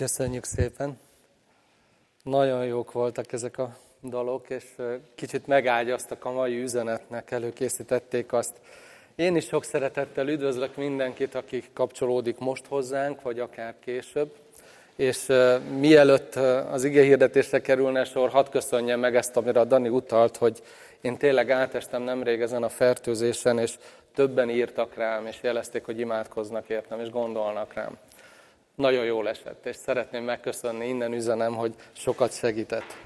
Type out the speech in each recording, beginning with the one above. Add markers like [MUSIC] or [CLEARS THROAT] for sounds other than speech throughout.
Köszönjük szépen! Nagyon jók voltak ezek a dalok, és kicsit megágyaztak a mai üzenetnek, előkészítették azt. Én is sok szeretettel üdvözlök mindenkit, aki kapcsolódik most hozzánk, vagy akár később. És mielőtt az ige hirdetésre kerülne sor, hadd köszönjem meg ezt, amire a Dani utalt, hogy én tényleg átestem nemrég ezen a fertőzésen, és többen írtak rám, és jelezték, hogy imádkoznak értem, és gondolnak rám nagyon jól esett, és szeretném megköszönni, innen üzenem, hogy sokat segített.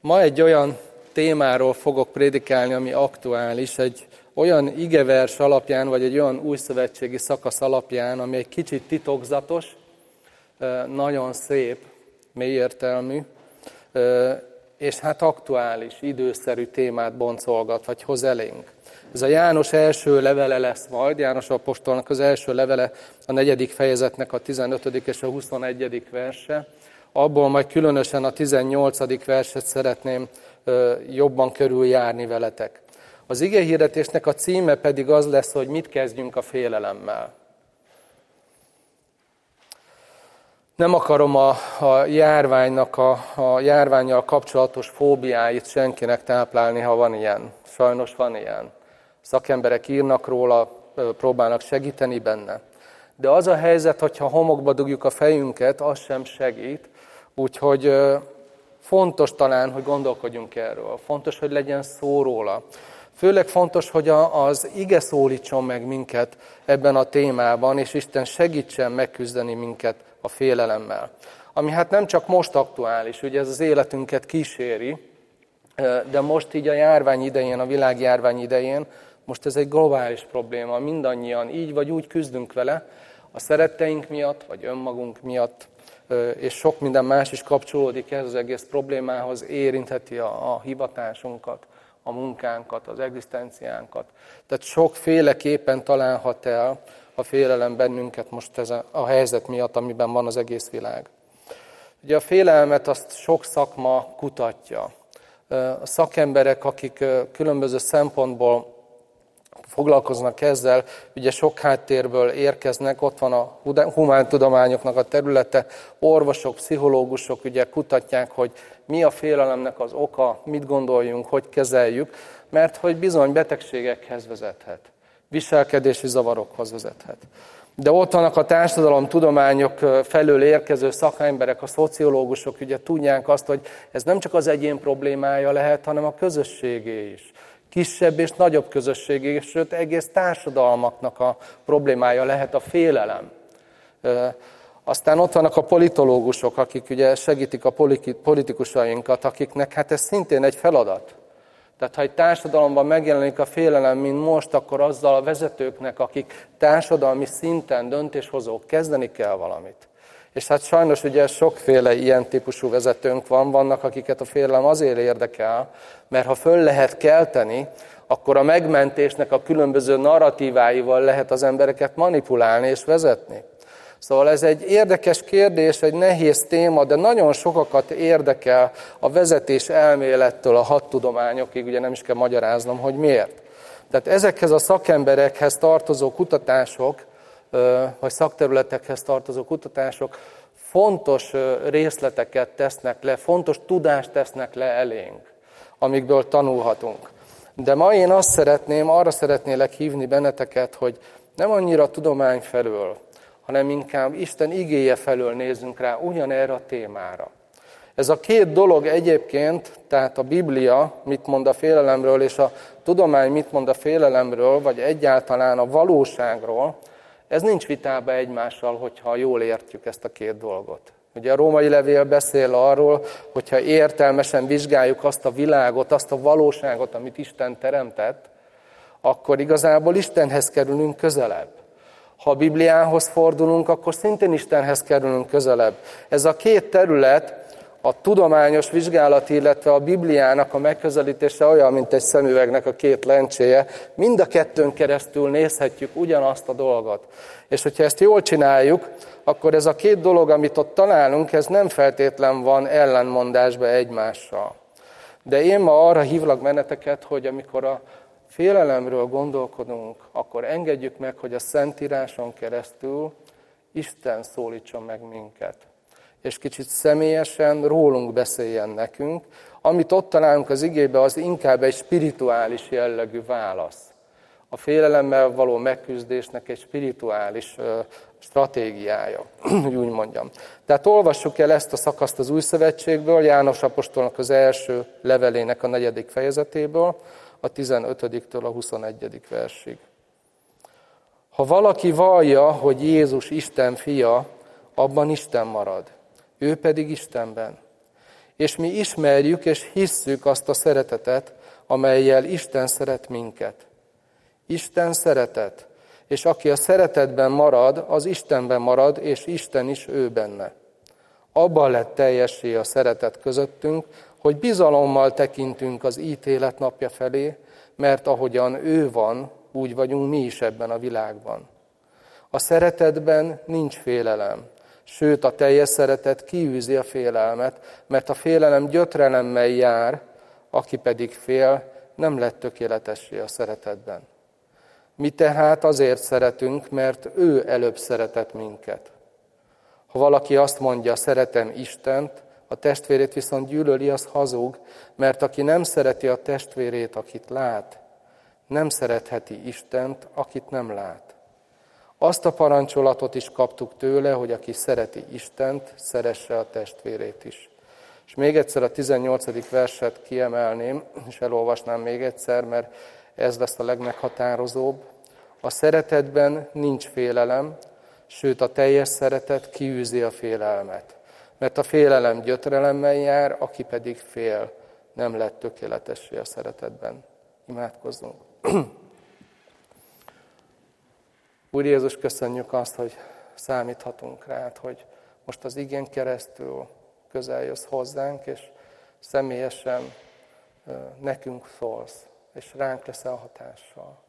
Ma egy olyan témáról fogok prédikálni, ami aktuális, egy olyan igevers alapján, vagy egy olyan új szövetségi szakasz alapján, ami egy kicsit titokzatos, nagyon szép, mélyértelmű, és hát aktuális, időszerű témát boncolgat, vagy hoz elénk. Ez a János első levele lesz majd, János apostolnak az első levele, a negyedik fejezetnek a 15. és a 21. verse. Abból majd különösen a 18. verset szeretném jobban körüljárni veletek. Az ige hirdetésnek a címe pedig az lesz, hogy mit kezdjünk a félelemmel. Nem akarom a, a járványnak, a, a járványjal kapcsolatos fóbiáit senkinek táplálni, ha van ilyen. Sajnos van ilyen. Szakemberek írnak róla, próbálnak segíteni benne. De az a helyzet, hogyha homokba dugjuk a fejünket, az sem segít. Úgyhogy fontos talán, hogy gondolkodjunk erről. Fontos, hogy legyen szó róla. Főleg fontos, hogy az ige szólítson meg minket ebben a témában, és Isten segítsen megküzdeni minket a félelemmel. Ami hát nem csak most aktuális, ugye ez az életünket kíséri, de most így a járvány idején, a világjárvány idején, most ez egy globális probléma, mindannyian így vagy úgy küzdünk vele, a szeretteink miatt, vagy önmagunk miatt, és sok minden más is kapcsolódik ez az egész problémához, érintheti a, a hivatásunkat, a munkánkat, az egzisztenciánkat. Tehát sokféleképpen találhat el a félelem bennünket most ez a, a helyzet miatt, amiben van az egész világ. Ugye a félelmet azt sok szakma kutatja. A szakemberek, akik különböző szempontból foglalkoznak ezzel, ugye sok háttérből érkeznek, ott van a humántudományoknak a területe, orvosok, pszichológusok ugye kutatják, hogy mi a félelemnek az oka, mit gondoljunk, hogy kezeljük, mert hogy bizony betegségekhez vezethet, viselkedési zavarokhoz vezethet. De ott vannak a társadalom tudományok felől érkező szakemberek, a szociológusok, ugye tudják azt, hogy ez nem csak az egyén problémája lehet, hanem a közösségé is kisebb és nagyobb közösség, sőt egész társadalmaknak a problémája lehet a félelem. Aztán ott vannak a politológusok, akik ugye segítik a politikusainkat, akiknek hát ez szintén egy feladat. Tehát ha egy társadalomban megjelenik a félelem, mint most, akkor azzal a vezetőknek, akik társadalmi szinten döntéshozók, kezdeni kell valamit. És hát sajnos ugye sokféle ilyen típusú vezetőnk van, vannak, akiket a félelem azért érdekel, mert ha föl lehet kelteni, akkor a megmentésnek a különböző narratíváival lehet az embereket manipulálni és vezetni. Szóval ez egy érdekes kérdés, egy nehéz téma, de nagyon sokakat érdekel a vezetés elmélettől a hat tudományokig, ugye nem is kell magyaráznom, hogy miért. Tehát ezekhez a szakemberekhez tartozó kutatások vagy szakterületekhez tartozó kutatások fontos részleteket tesznek le, fontos tudást tesznek le elénk, amikből tanulhatunk. De ma én azt szeretném, arra szeretnélek hívni benneteket, hogy nem annyira tudomány felől, hanem inkább Isten igéje felől nézzünk rá ugyanerre a témára. Ez a két dolog egyébként, tehát a Biblia mit mond a félelemről, és a tudomány mit mond a félelemről, vagy egyáltalán a valóságról, ez nincs vitába egymással, hogyha jól értjük ezt a két dolgot. Ugye a római levél beszél arról, hogyha értelmesen vizsgáljuk azt a világot, azt a valóságot, amit Isten teremtett, akkor igazából Istenhez kerülünk közelebb. Ha a Bibliához fordulunk, akkor szintén Istenhez kerülünk közelebb. Ez a két terület a tudományos vizsgálat, illetve a Bibliának a megközelítése olyan, mint egy szemüvegnek a két lencséje. Mind a kettőn keresztül nézhetjük ugyanazt a dolgot. És hogyha ezt jól csináljuk, akkor ez a két dolog, amit ott találunk, ez nem feltétlen van ellenmondásba egymással. De én ma arra hívlak benneteket, hogy amikor a félelemről gondolkodunk, akkor engedjük meg, hogy a Szentíráson keresztül Isten szólítson meg minket. És kicsit személyesen rólunk beszéljen nekünk. Amit ott találunk az igébe, az inkább egy spirituális jellegű válasz. A félelemmel való megküzdésnek egy spirituális stratégiája, [CLEARS THROAT] hogy úgy mondjam. Tehát olvassuk el ezt a szakaszt az Új Szövetségből, János Apostolnak az első levelének a negyedik fejezetéből, a 15-től a 21. versig. Ha valaki vallja, hogy Jézus Isten fia, abban Isten marad, ő pedig Istenben. És mi ismerjük és hisszük azt a szeretetet, amelyel Isten szeret minket. Isten szeretet, és aki a szeretetben marad, az Istenben marad, és Isten is ő benne. Abban lett teljessé a szeretet közöttünk, hogy bizalommal tekintünk az ítélet napja felé, mert ahogyan ő van, úgy vagyunk mi is ebben a világban. A szeretetben nincs félelem, sőt a teljes szeretet kiűzi a félelmet, mert a félelem gyötrelemmel jár, aki pedig fél, nem lett tökéletessé a szeretetben. Mi tehát azért szeretünk, mert ő előbb szeretett minket. Ha valaki azt mondja, szeretem Istent, a testvérét viszont gyűlöli, az hazug, mert aki nem szereti a testvérét, akit lát, nem szeretheti Istent, akit nem lát. Azt a parancsolatot is kaptuk tőle, hogy aki szereti Istent, szeresse a testvérét is. És még egyszer a 18. verset kiemelném, és elolvasnám még egyszer, mert ez lesz a legmeghatározóbb. A szeretetben nincs félelem, sőt a teljes szeretet kiűzi a félelmet. Mert a félelem gyötrelemmel jár, aki pedig fél, nem lett tökéletessé a szeretetben. Imádkozzunk. [CLEARS THROAT] Úr Jézus, köszönjük azt, hogy számíthatunk rád, hogy most az igén keresztül közel jössz hozzánk, és személyesen nekünk szólsz, és ránk leszel hatással.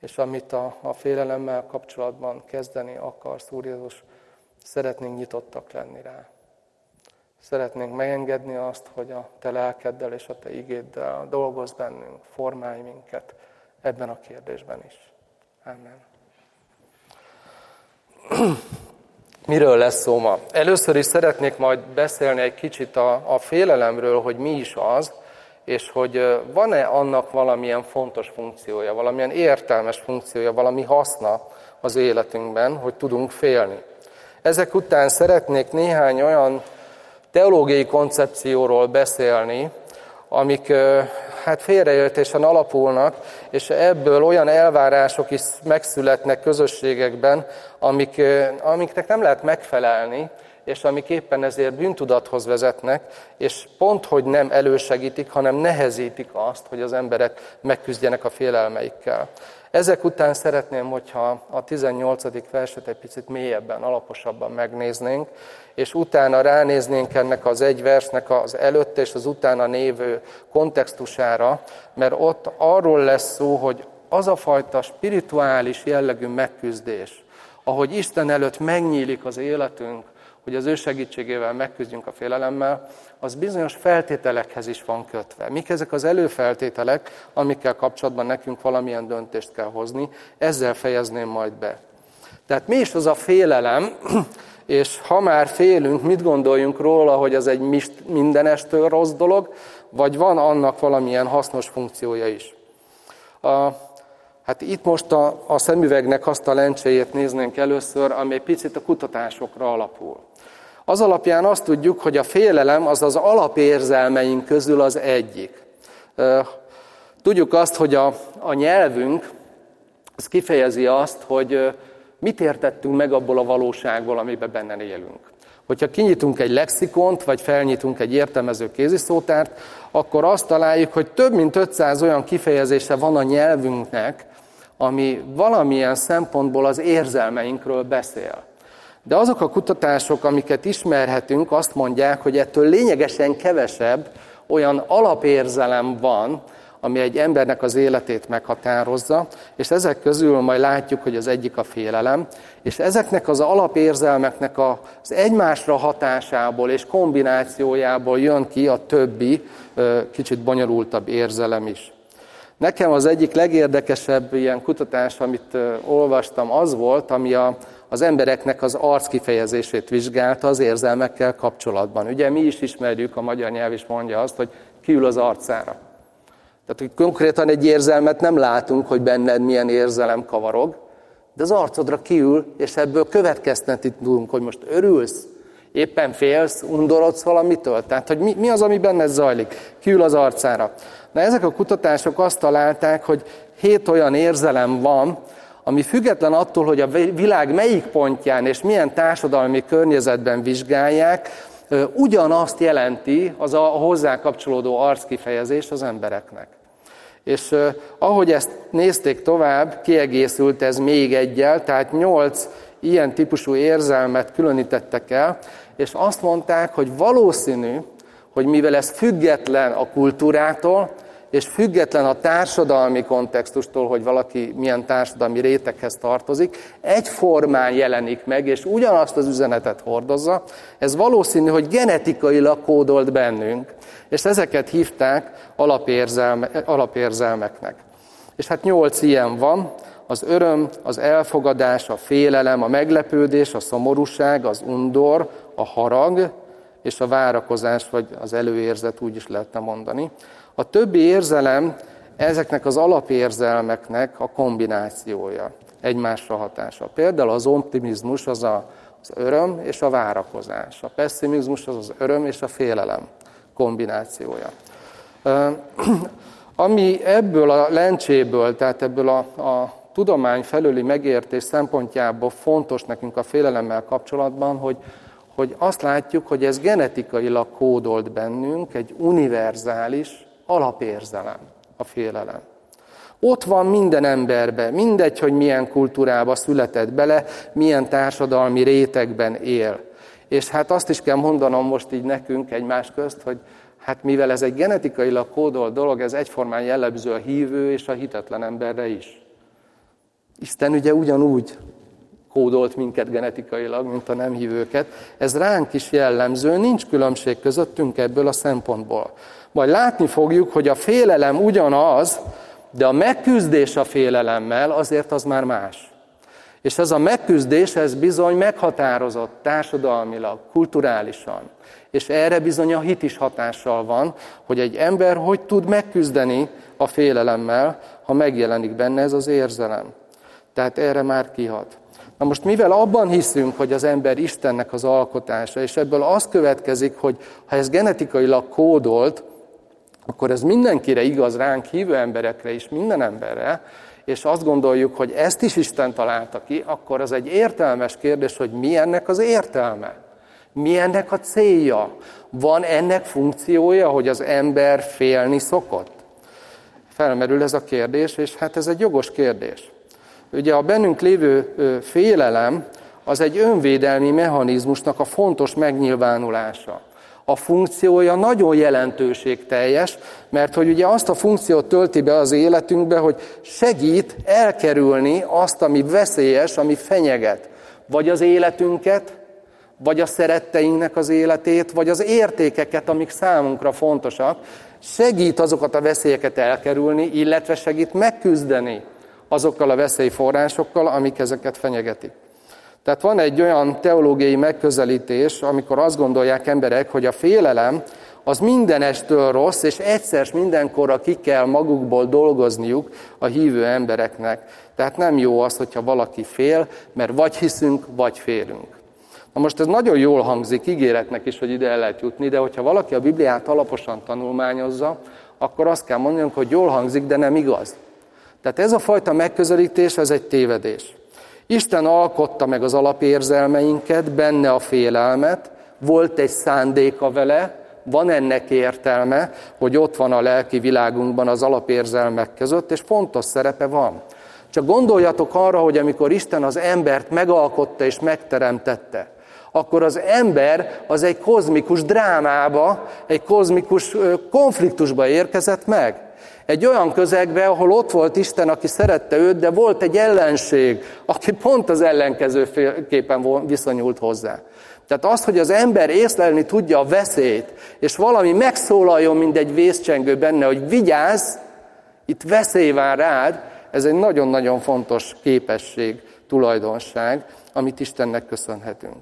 És amit a, a félelemmel kapcsolatban kezdeni akarsz, Úr Jézus, szeretnénk nyitottak lenni rá. Szeretnénk megengedni azt, hogy a Te lelkeddel és a Te igéddel dolgozz bennünk, formálj minket ebben a kérdésben is. Amen. [CLEARS THROAT] Miről lesz szó ma? Először is szeretnék majd beszélni egy kicsit a, a félelemről, hogy mi is az, és hogy van-e annak valamilyen fontos funkciója, valamilyen értelmes funkciója, valami haszna az életünkben, hogy tudunk félni. Ezek után szeretnék néhány olyan teológiai koncepcióról beszélni, amik hát félreértésen alapulnak, és ebből olyan elvárások is megszületnek közösségekben, amik, amiknek nem lehet megfelelni, és amik éppen ezért bűntudathoz vezetnek, és pont, hogy nem elősegítik, hanem nehezítik azt, hogy az emberek megküzdjenek a félelmeikkel. Ezek után szeretném, hogyha a 18. verset egy picit mélyebben, alaposabban megnéznénk, és utána ránéznénk ennek az egy versnek az előtte és az utána névő kontextusára, mert ott arról lesz szó, hogy az a fajta spirituális jellegű megküzdés, ahogy Isten előtt megnyílik az életünk, hogy az ő segítségével megküzdjünk a félelemmel, az bizonyos feltételekhez is van kötve. Mik ezek az előfeltételek, amikkel kapcsolatban nekünk valamilyen döntést kell hozni, ezzel fejezném majd be. Tehát mi is az a félelem, [CLEARS THROAT] és ha már félünk, mit gondoljunk róla, hogy ez egy mindenestől rossz dolog, vagy van annak valamilyen hasznos funkciója is. A, hát itt most a, a szemüvegnek azt a lencséjét néznénk először, ami egy picit a kutatásokra alapul. Az alapján azt tudjuk, hogy a félelem az az alapérzelmeink közül az egyik. Tudjuk azt, hogy a, a nyelvünk az kifejezi azt, hogy mit értettünk meg abból a valóságból, amiben benne élünk. Hogyha kinyitunk egy lexikont, vagy felnyitunk egy értelmező kéziszótárt, akkor azt találjuk, hogy több mint 500 olyan kifejezése van a nyelvünknek, ami valamilyen szempontból az érzelmeinkről beszél. De azok a kutatások, amiket ismerhetünk, azt mondják, hogy ettől lényegesen kevesebb olyan alapérzelem van, ami egy embernek az életét meghatározza, és ezek közül majd látjuk, hogy az egyik a félelem, és ezeknek az alapérzelmeknek az egymásra hatásából és kombinációjából jön ki a többi, kicsit bonyolultabb érzelem is. Nekem az egyik legérdekesebb ilyen kutatás, amit olvastam, az volt, ami a, az embereknek az arc kifejezését vizsgálta az érzelmekkel kapcsolatban. Ugye mi is ismerjük, a magyar nyelv is mondja azt, hogy kiül az arcára. Tehát, hogy konkrétan egy érzelmet nem látunk, hogy benned milyen érzelem kavarog, de az arcodra kiül, és ebből következtetni tudunk, hogy most örülsz, éppen félsz, undorodsz valamitől. Tehát, hogy mi, mi az, ami benned zajlik, kiül az arcára. Na ezek a kutatások azt találták, hogy hét olyan érzelem van, ami független attól, hogy a világ melyik pontján és milyen társadalmi környezetben vizsgálják, ugyanazt jelenti az a hozzá kapcsolódó arckifejezés az embereknek. És ahogy ezt nézték tovább, kiegészült ez még egyel, tehát nyolc ilyen típusú érzelmet különítettek el, és azt mondták, hogy valószínű, hogy mivel ez független a kultúrától, és független a társadalmi kontextustól, hogy valaki milyen társadalmi réteghez tartozik, egyformán jelenik meg, és ugyanazt az üzenetet hordozza, ez valószínű, hogy genetikailag kódolt bennünk, és ezeket hívták alapérzelme, alapérzelmeknek. És hát nyolc ilyen van, az öröm, az elfogadás, a félelem, a meglepődés, a szomorúság, az undor, a harag és a várakozás, vagy az előérzet, úgy is lehetne mondani. A többi érzelem ezeknek az alapérzelmeknek a kombinációja, egymásra hatása. Például az optimizmus az a, az öröm és a várakozás. A pessimizmus az az öröm és a félelem kombinációja. [CLEARS THROAT] Ami ebből a lencséből, tehát ebből a, a tudomány felüli megértés szempontjából fontos nekünk a félelemmel kapcsolatban, hogy, hogy azt látjuk, hogy ez genetikailag kódolt bennünk, egy univerzális alapérzelem, a félelem. Ott van minden emberbe, mindegy, hogy milyen kultúrába született bele, milyen társadalmi rétegben él. És hát azt is kell mondanom most így nekünk egymás közt, hogy hát mivel ez egy genetikailag kódolt dolog, ez egyformán jellemző a hívő és a hitetlen emberre is. Isten ugye ugyanúgy kódolt minket genetikailag, mint a nem hívőket. Ez ránk is jellemző, nincs különbség közöttünk ebből a szempontból. Majd látni fogjuk, hogy a félelem ugyanaz, de a megküzdés a félelemmel azért az már más. És ez a megküzdés, ez bizony meghatározott társadalmilag, kulturálisan. És erre bizony a hit is hatással van, hogy egy ember hogy tud megküzdeni a félelemmel, ha megjelenik benne ez az érzelem. Tehát erre már kihat. Na most mivel abban hiszünk, hogy az ember Istennek az alkotása, és ebből az következik, hogy ha ez genetikailag kódolt, akkor ez mindenkire igaz, ránk hívő emberekre is, minden emberre, és azt gondoljuk, hogy ezt is Isten találta ki, akkor az egy értelmes kérdés, hogy mi ennek az értelme? Mi ennek a célja? Van ennek funkciója, hogy az ember félni szokott? Felmerül ez a kérdés, és hát ez egy jogos kérdés. Ugye a bennünk lévő félelem az egy önvédelmi mechanizmusnak a fontos megnyilvánulása. A funkciója nagyon jelentőségteljes, mert hogy ugye azt a funkciót tölti be az életünkbe, hogy segít elkerülni azt, ami veszélyes, ami fenyeget. Vagy az életünket, vagy a szeretteinknek az életét, vagy az értékeket, amik számunkra fontosak, segít azokat a veszélyeket elkerülni, illetve segít megküzdeni azokkal a veszélyforrásokkal, amik ezeket fenyegetik. Tehát van egy olyan teológiai megközelítés, amikor azt gondolják emberek, hogy a félelem az mindenestől rossz, és egyszer mindenkorra ki kell magukból dolgozniuk a hívő embereknek. Tehát nem jó az, hogyha valaki fél, mert vagy hiszünk, vagy félünk. Na most ez nagyon jól hangzik, ígéretnek is, hogy ide el lehet jutni, de hogyha valaki a Bibliát alaposan tanulmányozza, akkor azt kell mondanunk, hogy jól hangzik, de nem igaz. Tehát ez a fajta megközelítés, ez egy tévedés. Isten alkotta meg az alapérzelmeinket, benne a félelmet, volt egy szándéka vele, van ennek értelme, hogy ott van a lelki világunkban az alapérzelmek között, és fontos szerepe van. Csak gondoljatok arra, hogy amikor Isten az embert megalkotta és megteremtette, akkor az ember az egy kozmikus drámába, egy kozmikus konfliktusba érkezett meg. Egy olyan közegbe, ahol ott volt Isten, aki szerette őt, de volt egy ellenség, aki pont az ellenkezőképpen viszonyult hozzá. Tehát az, hogy az ember észlelni tudja a veszélyt, és valami megszólaljon, mint egy vészcsengő benne, hogy vigyázz, itt veszély vár rád, ez egy nagyon-nagyon fontos képesség, tulajdonság, amit Istennek köszönhetünk.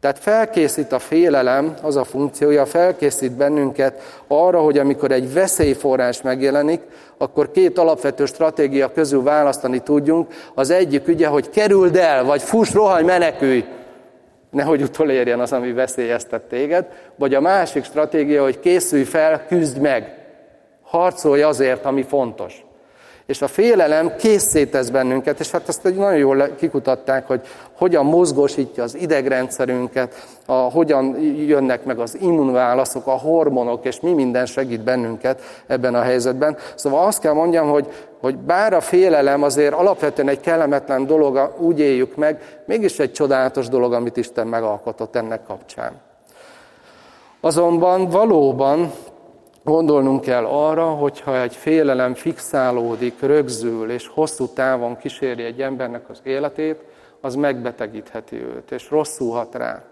Tehát felkészít a félelem, az a funkciója, felkészít bennünket arra, hogy amikor egy veszélyforrás megjelenik, akkor két alapvető stratégia közül választani tudjunk. Az egyik ugye, hogy kerüld el, vagy fuss, rohanj, menekülj, nehogy utolérjen az, ami veszélyeztet téged. Vagy a másik stratégia, hogy készülj fel, küzd meg, harcolj azért, ami fontos. És a félelem készítesz bennünket, és hát ezt nagyon jól kikutatták, hogy hogyan mozgósítja az idegrendszerünket, a, hogyan jönnek meg az immunválaszok, a hormonok, és mi minden segít bennünket ebben a helyzetben. Szóval azt kell mondjam, hogy, hogy bár a félelem azért alapvetően egy kellemetlen dolog, úgy éljük meg, mégis egy csodálatos dolog, amit Isten megalkotott ennek kapcsán. Azonban valóban Gondolnunk kell arra, hogyha egy félelem fixálódik, rögzül és hosszú távon kíséri egy embernek az életét, az megbetegítheti őt, és rosszul hat rá.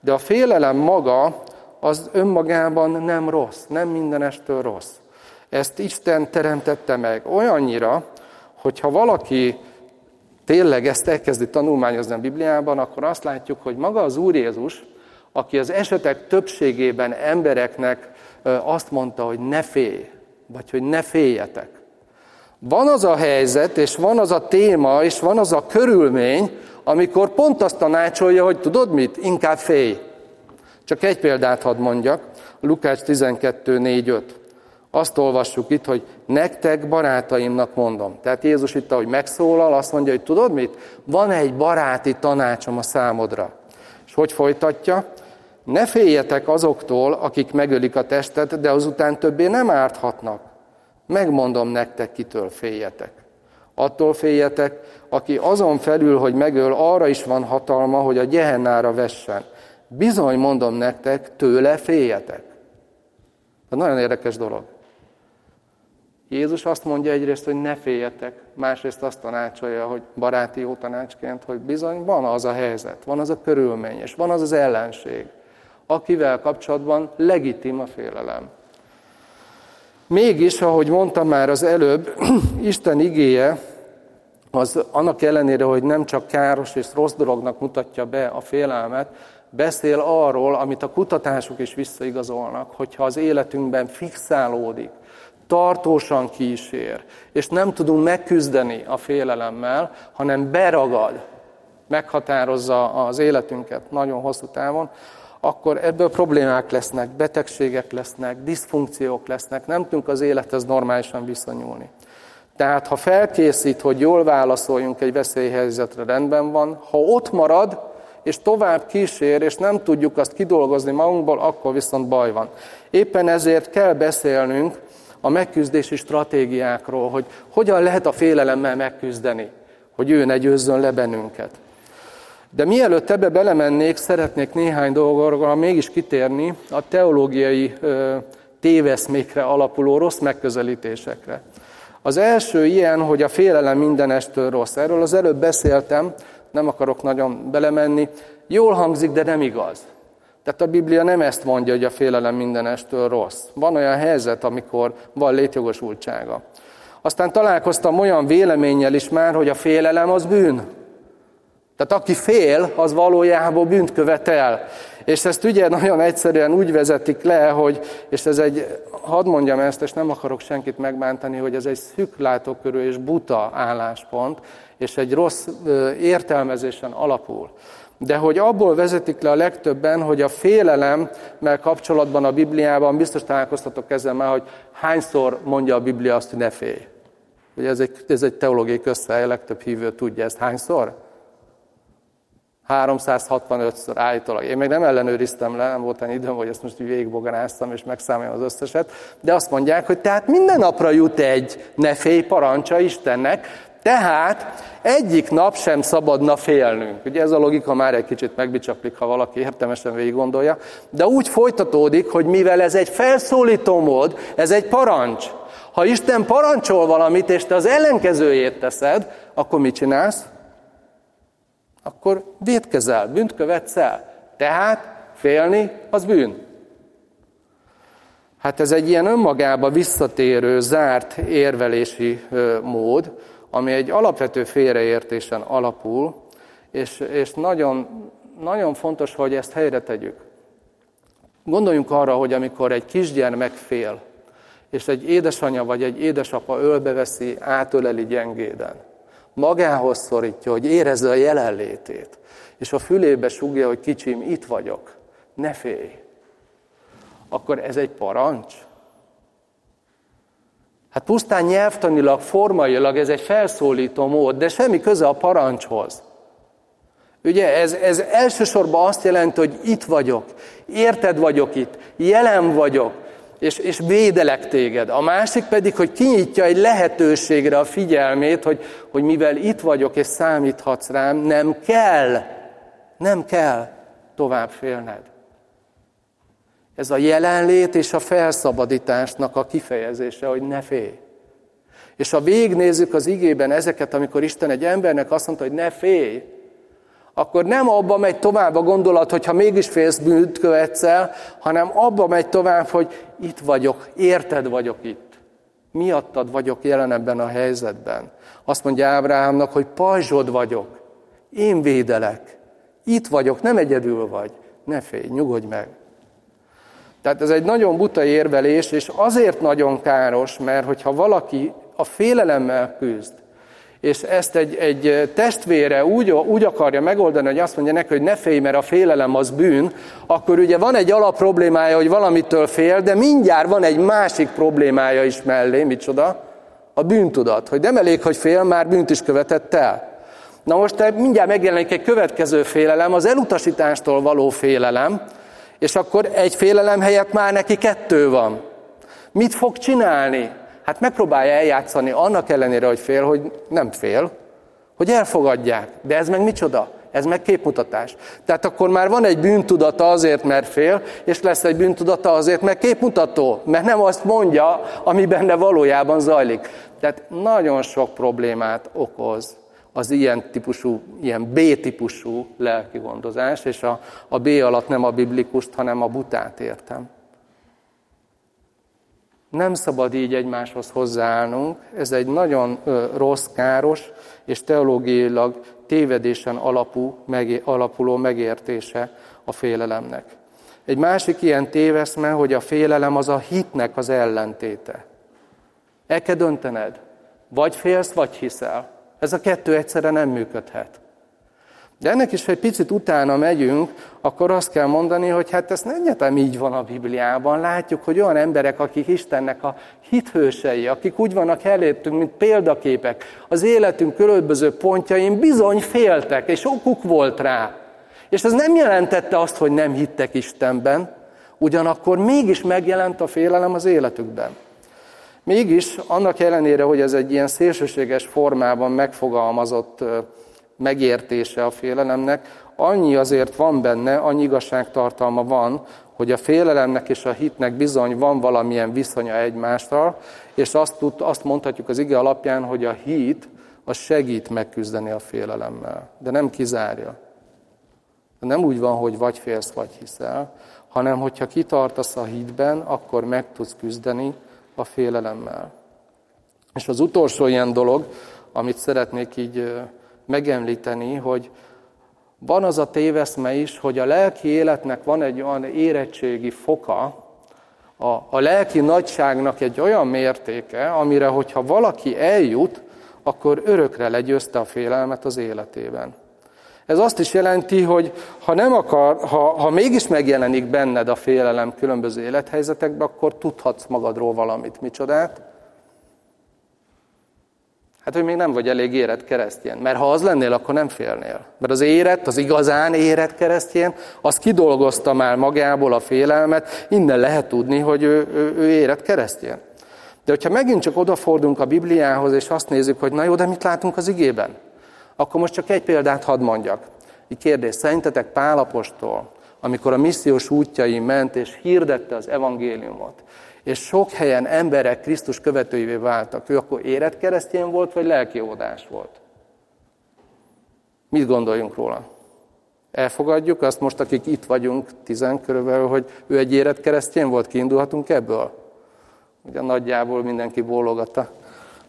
De a félelem maga az önmagában nem rossz, nem mindenestől rossz. Ezt Isten teremtette meg olyannyira, hogyha valaki tényleg ezt elkezdi tanulmányozni a Bibliában, akkor azt látjuk, hogy maga az Úr Jézus, aki az esetek többségében embereknek azt mondta, hogy ne félj, vagy hogy ne féljetek. Van az a helyzet, és van az a téma, és van az a körülmény, amikor pont azt tanácsolja, hogy tudod mit? Inkább félj. Csak egy példát hadd mondjak, Lukács 12, 4, 5. Azt olvassuk itt, hogy nektek barátaimnak mondom. Tehát Jézus itt, ahogy megszólal, azt mondja, hogy tudod mit? Van egy baráti tanácsom a számodra. És hogy folytatja? Ne féljetek azoktól, akik megölik a testet, de azután többé nem árthatnak. Megmondom nektek, kitől féljetek. Attól féljetek, aki azon felül, hogy megöl, arra is van hatalma, hogy a gyehennára vessen. Bizony mondom nektek, tőle féljetek. Ez nagyon érdekes dolog. Jézus azt mondja egyrészt, hogy ne féljetek, másrészt azt tanácsolja, hogy baráti jó tanácsként, hogy bizony van az a helyzet, van az a körülmény, és van az az ellenség, akivel kapcsolatban legitim a félelem. Mégis, ahogy mondtam már az előbb, [CLEARS THROAT] Isten igéje, az annak ellenére, hogy nem csak káros és rossz dolognak mutatja be a félelmet, beszél arról, amit a kutatások is visszaigazolnak, hogyha az életünkben fixálódik, tartósan kísér, és nem tudunk megküzdeni a félelemmel, hanem beragad, meghatározza az életünket nagyon hosszú távon, akkor ebből problémák lesznek, betegségek lesznek, diszfunkciók lesznek, nem tudunk az élethez normálisan viszonyulni. Tehát ha felkészít, hogy jól válaszoljunk egy veszélyhelyzetre, rendben van. Ha ott marad, és tovább kísér, és nem tudjuk azt kidolgozni magunkból, akkor viszont baj van. Éppen ezért kell beszélnünk a megküzdési stratégiákról, hogy hogyan lehet a félelemmel megküzdeni, hogy ő ne győzzön le bennünket. De mielőtt ebbe belemennék, szeretnék néhány dolgokra mégis kitérni a teológiai téveszmékre alapuló rossz megközelítésekre. Az első ilyen, hogy a félelem mindenestől rossz. Erről az előbb beszéltem, nem akarok nagyon belemenni. Jól hangzik, de nem igaz. Tehát a Biblia nem ezt mondja, hogy a félelem mindenestől rossz. Van olyan helyzet, amikor van létjogosultsága. Aztán találkoztam olyan véleménnyel is már, hogy a félelem az bűn. Tehát aki fél, az valójában bűnt követel. És ezt ugye nagyon egyszerűen úgy vezetik le, hogy, és ez egy, hadd mondjam ezt, és nem akarok senkit megbántani, hogy ez egy szűklátókörű és buta álláspont, és egy rossz értelmezésen alapul. De hogy abból vezetik le a legtöbben, hogy a félelemmel kapcsolatban a Bibliában, biztos találkoztatok ezzel már, hogy hányszor mondja a Biblia azt, hogy ne félj. Ugye ez egy, ez egy teológiai közhely, a legtöbb hívő tudja ezt. Hányszor? 365-szor állítólag. Én még nem ellenőriztem le, nem volt annyi időm, hogy ezt most végigbogaráztam és megszámoljam az összeset, de azt mondják, hogy tehát minden napra jut egy ne félj parancsa Istennek, tehát egyik nap sem szabadna félnünk. Ugye ez a logika már egy kicsit megbicsaklik, ha valaki értelmesen végig gondolja, de úgy folytatódik, hogy mivel ez egy felszólító mód, ez egy parancs. Ha Isten parancsol valamit, és te az ellenkezőjét teszed, akkor mit csinálsz? Akkor védkezel, bűnt követsz el. Tehát félni az bűn. Hát ez egy ilyen önmagába visszatérő, zárt érvelési mód, ami egy alapvető félreértésen alapul, és, és nagyon, nagyon fontos, hogy ezt helyre tegyük. Gondoljunk arra, hogy amikor egy kisgyermek fél, és egy édesanyja vagy egy édesapa ölbeveszi, átöleli gyengéden, magához szorítja, hogy érezze a jelenlétét, és a fülébe sugja, hogy kicsim, itt vagyok, ne félj, akkor ez egy parancs? Hát pusztán nyelvtanilag, formailag ez egy felszólító mód, de semmi köze a parancshoz. Ugye ez, ez elsősorban azt jelenti, hogy itt vagyok, érted vagyok itt, jelen vagyok, és, és védelek téged. A másik pedig, hogy kinyitja egy lehetőségre a figyelmét, hogy, hogy mivel itt vagyok és számíthatsz rám, nem kell, nem kell tovább félned. Ez a jelenlét és a felszabadításnak a kifejezése, hogy ne félj. És ha végignézzük az igében ezeket, amikor Isten egy embernek azt mondta, hogy ne félj, akkor nem abba megy tovább a gondolat, hogy ha mégis félsz bűnt követsz el, hanem abba megy tovább, hogy itt vagyok, érted vagyok itt. Miattad vagyok jelen ebben a helyzetben. Azt mondja Ábráhámnak, hogy pajzsod vagyok, én védelek. Itt vagyok, nem egyedül vagy. Ne félj, nyugodj meg. Tehát ez egy nagyon buta érvelés, és azért nagyon káros, mert hogyha valaki a félelemmel küzd, és ezt egy, egy testvére úgy, úgy akarja megoldani, hogy azt mondja neki, hogy ne félj, mert a félelem az bűn, akkor ugye van egy alap problémája, hogy valamitől fél, de mindjárt van egy másik problémája is mellé, micsoda? A bűntudat, hogy nem elég, hogy fél, már bűnt is követett el. Na most mindjárt megjelenik egy következő félelem, az elutasítástól való félelem, és akkor egy félelem helyett már neki kettő van. Mit fog csinálni? Hát megpróbálja eljátszani annak ellenére, hogy fél, hogy nem fél, hogy elfogadják. De ez meg micsoda? Ez meg képmutatás. Tehát akkor már van egy bűntudata azért, mert fél, és lesz egy bűntudata azért, mert képmutató. Mert nem azt mondja, ami benne valójában zajlik. Tehát nagyon sok problémát okoz az ilyen típusú, ilyen B-típusú lelki gondozás, és a, a B alatt nem a biblikust, hanem a butát értem. Nem szabad így egymáshoz hozzáállnunk, ez egy nagyon rossz, káros és teológiailag tévedésen alapú, alapuló megértése a félelemnek. Egy másik ilyen téveszme, hogy a félelem az a hitnek az ellentéte. El kell döntened, vagy félsz, vagy hiszel. Ez a kettő egyszerre nem működhet. De ennek is, ha egy picit utána megyünk, akkor azt kell mondani, hogy hát ez nem így van a Bibliában. Látjuk, hogy olyan emberek, akik Istennek a hithősei, akik úgy vannak eléttünk, mint példaképek, az életünk különböző pontjain bizony féltek, és okuk volt rá. És ez nem jelentette azt, hogy nem hittek Istenben, ugyanakkor mégis megjelent a félelem az életükben. Mégis, annak ellenére, hogy ez egy ilyen szélsőséges formában megfogalmazott megértése a félelemnek, annyi azért van benne, annyi igazságtartalma van, hogy a félelemnek és a hitnek bizony van valamilyen viszonya egymással, és azt, tud, azt mondhatjuk az ige alapján, hogy a hit az segít megküzdeni a félelemmel, de nem kizárja. Nem úgy van, hogy vagy félsz, vagy hiszel, hanem hogyha kitartasz a hitben, akkor meg tudsz küzdeni a félelemmel. És az utolsó ilyen dolog, amit szeretnék így megemlíteni, hogy van az a téveszme is, hogy a lelki életnek van egy olyan érettségi foka, a, a lelki nagyságnak egy olyan mértéke, amire, hogyha valaki eljut, akkor örökre legyőzte a félelmet az életében. Ez azt is jelenti, hogy ha, nem akar, ha, ha mégis megjelenik benned a félelem különböző élethelyzetekben, akkor tudhatsz magadról valamit. Micsodát? Hát, hogy még nem vagy elég érett keresztjén. Mert ha az lennél, akkor nem félnél. Mert az érett, az igazán érett keresztjén, az kidolgozta már magából a félelmet, innen lehet tudni, hogy ő, ő, ő érett keresztjén. De hogyha megint csak odafordulunk a Bibliához, és azt nézzük, hogy na jó, de mit látunk az igében? Akkor most csak egy példát hadd mondjak. Egy kérdés, szerintetek Pálapostól, amikor a missziós útjain ment és hirdette az evangéliumot, és sok helyen emberek Krisztus követőivé váltak. Ő akkor érett keresztjén volt, vagy lelki óvodás volt? Mit gondoljunk róla? Elfogadjuk azt most, akik itt vagyunk, tizen körülbelül, hogy ő egy érett keresztjén volt, kiindulhatunk ebből? Ugye nagyjából mindenki bólogatta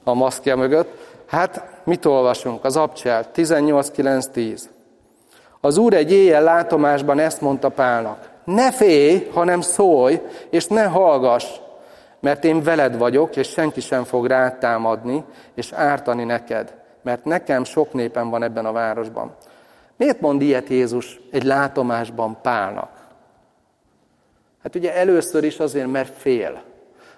a maszkja mögött. Hát, mit olvasunk? Az abcsel 18.9.10. Az Úr egy éjjel látomásban ezt mondta Pálnak. Ne félj, hanem szólj, és ne hallgass, mert én veled vagyok, és senki sem fog rád támadni, és ártani neked, mert nekem sok népem van ebben a városban. Miért mond ilyet Jézus egy látomásban Pálnak? Hát ugye először is azért, mert fél.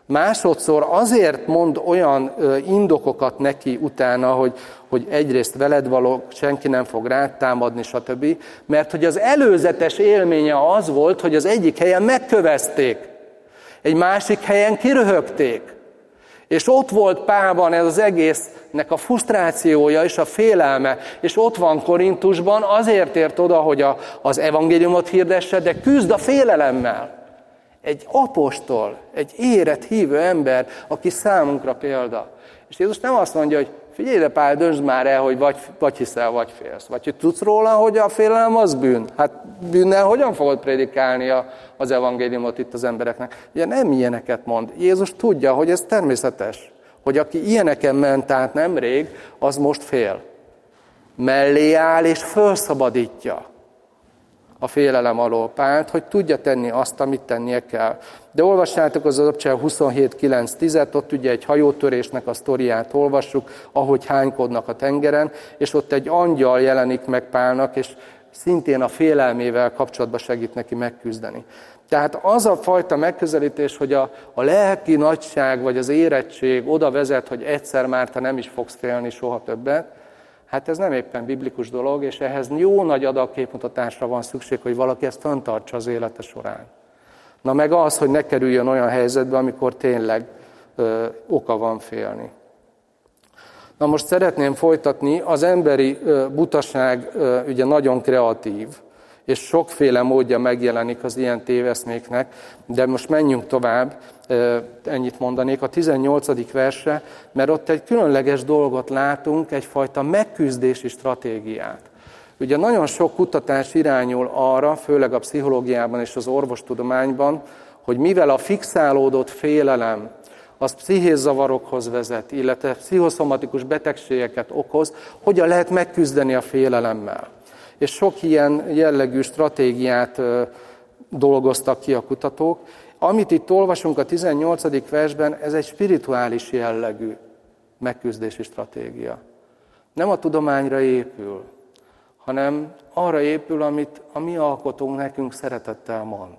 Másodszor azért mond olyan indokokat neki utána, hogy, hogy egyrészt veled való, senki nem fog rád támadni, stb. Mert hogy az előzetes élménye az volt, hogy az egyik helyen megkövezték, egy másik helyen kiröhögték. És ott volt Pálban ez az egésznek a frusztrációja és a félelme, és ott van Korintusban, azért ért oda, hogy a, az evangéliumot hirdesse, de küzd a félelemmel egy apostol, egy érett hívő ember, aki számunkra példa. És Jézus nem azt mondja, hogy figyelj de Pál, döntsd már el, hogy vagy, vagy hiszel, vagy félsz. Vagy hogy tudsz róla, hogy a félelem az bűn. Hát bűnnel hogyan fogod prédikálni a, az evangéliumot itt az embereknek? Ugye nem ilyeneket mond. Jézus tudja, hogy ez természetes. Hogy aki ilyeneken ment át nemrég, az most fél. Mellé áll és felszabadítja a félelem alól Pált, hogy tudja tenni azt, amit tennie kell. De olvassátok az Abcsel 27.9.10, ott ugye egy hajótörésnek a sztoriát olvassuk, ahogy hánykodnak a tengeren, és ott egy angyal jelenik meg Pálnak, és szintén a félelmével kapcsolatban segít neki megküzdeni. Tehát az a fajta megközelítés, hogy a, a lelki nagyság vagy az érettség oda vezet, hogy egyszer már te nem is fogsz félni soha többet, Hát ez nem éppen biblikus dolog, és ehhez jó nagy adag képmutatásra van szükség, hogy valaki ezt fenntartsa az élete során. Na meg az, hogy ne kerüljön olyan helyzetbe, amikor tényleg ö, oka van félni. Na most szeretném folytatni, az emberi ö, butaság ö, ugye nagyon kreatív és sokféle módja megjelenik az ilyen téveszméknek, de most menjünk tovább, ennyit mondanék, a 18. verse, mert ott egy különleges dolgot látunk, egyfajta megküzdési stratégiát. Ugye nagyon sok kutatás irányul arra, főleg a pszichológiában és az orvostudományban, hogy mivel a fixálódott félelem az pszichézavarokhoz vezet, illetve pszichoszomatikus betegségeket okoz, hogyan lehet megküzdeni a félelemmel és sok ilyen jellegű stratégiát dolgoztak ki a kutatók. Amit itt olvasunk a 18. versben, ez egy spirituális jellegű megküzdési stratégia. Nem a tudományra épül, hanem arra épül, amit a mi alkotónk nekünk szeretettel mond.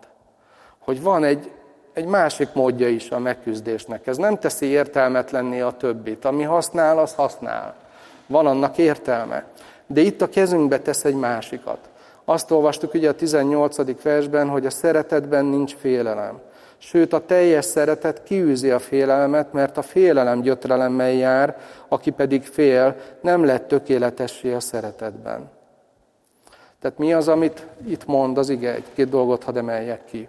Hogy van egy, egy másik módja is a megküzdésnek. Ez nem teszi értelmetlenné a többit. Ami használ, az használ. Van annak értelme. De itt a kezünkbe tesz egy másikat. Azt olvastuk ugye a 18. versben, hogy a szeretetben nincs félelem. Sőt, a teljes szeretet kiűzi a félelmet, mert a félelem gyötrelemmel jár, aki pedig fél, nem lett tökéletessé a szeretetben. Tehát mi az, amit itt mond az ige? Egy-két dolgot hadd emeljek ki.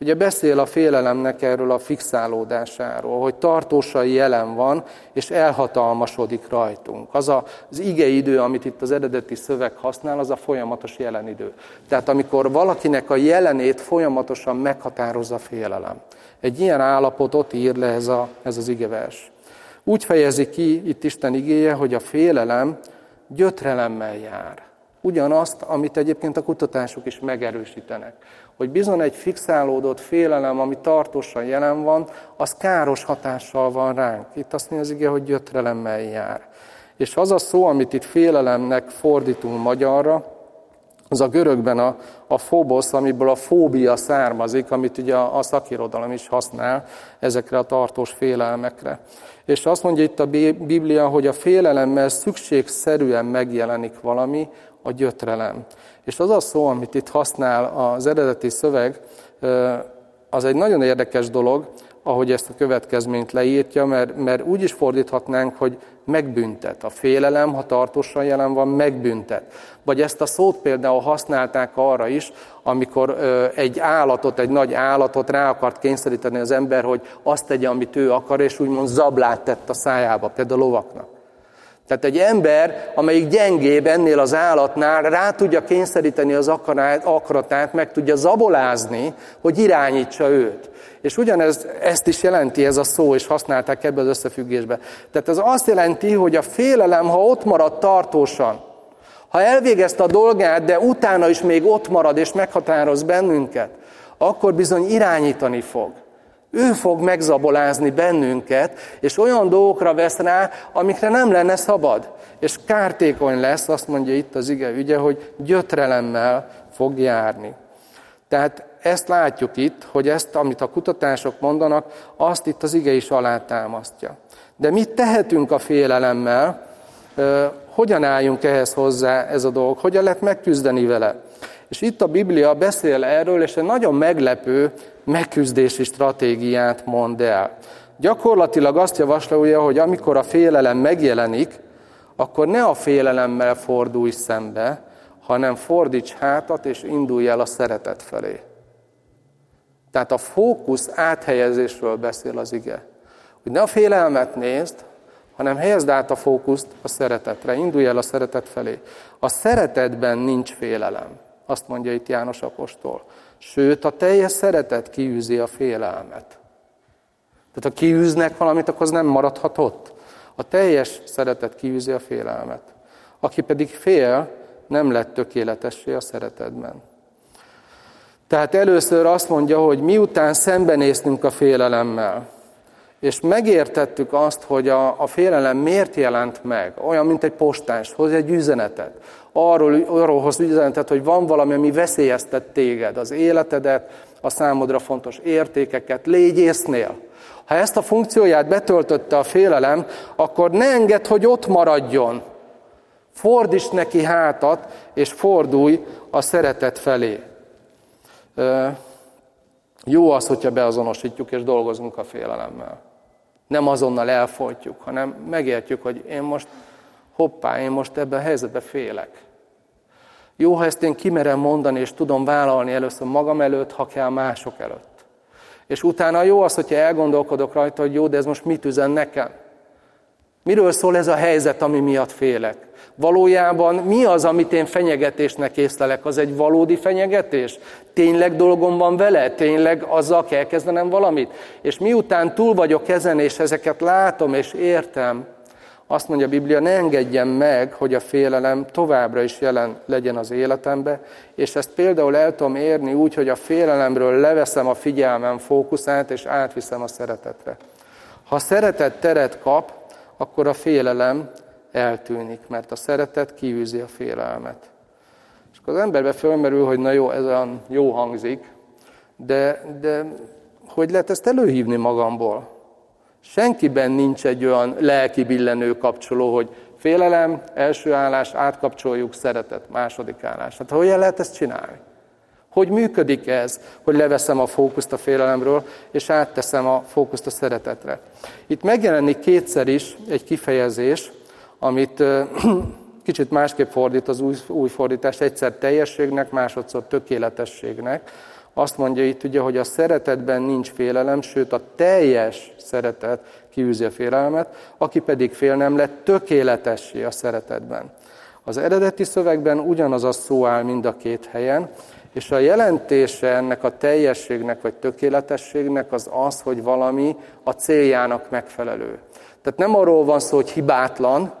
Ugye beszél a félelemnek erről a fixálódásáról, hogy tartósan jelen van, és elhatalmasodik rajtunk. Az a, az igeidő, amit itt az eredeti szöveg használ, az a folyamatos jelenidő. Tehát amikor valakinek a jelenét folyamatosan meghatározza a félelem. Egy ilyen állapotot ír le ez, a, ez az igevers. Úgy fejezi ki itt Isten igéje, hogy a félelem gyötrelemmel jár. Ugyanazt, amit egyébként a kutatások is megerősítenek hogy bizony egy fixálódott félelem, ami tartósan jelen van, az káros hatással van ránk. Itt azt mondja az ige, hogy gyötrelemmel jár. És az a szó, amit itt félelemnek fordítunk magyarra, az a görögben a, a fobosz, amiből a fóbia származik, amit ugye a, a szakirodalom is használ ezekre a tartós félelmekre. És azt mondja itt a Biblia, hogy a félelemmel szükségszerűen megjelenik valami, a gyötrelem. És az a szó, amit itt használ az eredeti szöveg, az egy nagyon érdekes dolog, ahogy ezt a következményt leírtja, mert, mert úgy is fordíthatnánk, hogy megbüntet. A félelem, ha tartósan jelen van, megbüntet. Vagy ezt a szót például használták arra is, amikor egy állatot, egy nagy állatot rá akart kényszeríteni az ember, hogy azt tegye, amit ő akar, és úgymond zablát tett a szájába, például a lovaknak. Tehát egy ember, amelyik gyengébb ennél az állatnál, rá tudja kényszeríteni az akaratát, meg tudja zabolázni, hogy irányítsa őt. És ugyanez ezt is jelenti ez a szó, és használták ebbe az összefüggésbe. Tehát ez azt jelenti, hogy a félelem, ha ott marad tartósan, Ha elvégezte a dolgát, de utána is még ott marad és meghatároz bennünket, akkor bizony irányítani fog. Ő fog megzabolázni bennünket, és olyan dolgokra vesz rá, amikre nem lenne szabad. És kártékony lesz, azt mondja itt az ige ügye, hogy gyötrelemmel fog járni. Tehát ezt látjuk itt, hogy ezt, amit a kutatások mondanak, azt itt az ige is alátámasztja. De mit tehetünk a félelemmel? Hogyan álljunk ehhez hozzá ez a dolog? Hogyan lehet megküzdeni vele? És itt a Biblia beszél erről, és egy nagyon meglepő megküzdési stratégiát mond el. Gyakorlatilag azt javasolja, hogy amikor a félelem megjelenik, akkor ne a félelemmel fordulj szembe, hanem fordíts hátat, és indulj el a szeretet felé. Tehát a fókusz áthelyezésről beszél az ige. Hogy ne a félelmet nézd, hanem helyezd át a fókuszt a szeretetre, indulj el a szeretet felé. A szeretetben nincs félelem, azt mondja itt János Apostol. Sőt, a teljes szeretet kiűzi a félelmet. Tehát ha kiűznek valamit, akkor az nem maradhat ott. A teljes szeretet kiűzi a félelmet. Aki pedig fél, nem lett tökéletessé a szeretetben. Tehát először azt mondja, hogy miután szembenéztünk a félelemmel, és megértettük azt, hogy a, a félelem miért jelent meg, olyan, mint egy postás, hoz egy üzenetet, arról, arról hoz üzenetet, hogy van valami, ami veszélyeztet téged, az életedet, a számodra fontos értékeket, légy észnél. Ha ezt a funkcióját betöltötte a félelem, akkor ne engedd, hogy ott maradjon. Fordíts neki hátat, és fordulj a szeretet felé. Jó az, hogyha beazonosítjuk és dolgozunk a félelemmel. Nem azonnal elfolytjuk, hanem megértjük, hogy én most, hoppá, én most ebben a helyzetben félek. Jó, ha ezt én kimerem mondani, és tudom vállalni először magam előtt, ha kell mások előtt. És utána jó az, hogyha elgondolkodok rajta, hogy jó, de ez most mit üzen nekem? Miről szól ez a helyzet, ami miatt félek? Valójában mi az, amit én fenyegetésnek észlelek? Az egy valódi fenyegetés? Tényleg dolgom van vele? Tényleg azzal kell kezdenem valamit? És miután túl vagyok ezen, és ezeket látom és értem, azt mondja a Biblia, ne engedjem meg, hogy a félelem továbbra is jelen legyen az életembe, és ezt például el tudom érni úgy, hogy a félelemről leveszem a figyelmem fókuszát, és átviszem a szeretetre. Ha szeretet teret kap, akkor a félelem eltűnik, mert a szeretet kiűzi a félelmet. És akkor az emberbe fölmerül, hogy na jó, ez olyan jó hangzik, de, de hogy lehet ezt előhívni magamból? Senkiben nincs egy olyan lelki billenő kapcsoló, hogy félelem, első állás, átkapcsoljuk, szeretet, második állás. Hát hogyan lehet ezt csinálni? Hogy működik ez, hogy leveszem a fókuszt a félelemről, és átteszem a fókuszt a szeretetre? Itt megjelenik kétszer is egy kifejezés, amit [CLEARS THROAT] kicsit másképp fordít az új, új fordítás, egyszer teljességnek, másodszor tökéletességnek. Azt mondja itt ugye, hogy a szeretetben nincs félelem, sőt a teljes szeretet kiűzi a félelmet, aki pedig fél nem lett tökéletessé a szeretetben. Az eredeti szövegben ugyanaz a szó áll mind a két helyen, és a jelentése ennek a teljességnek vagy tökéletességnek az az, hogy valami a céljának megfelelő. Tehát nem arról van szó, hogy hibátlan,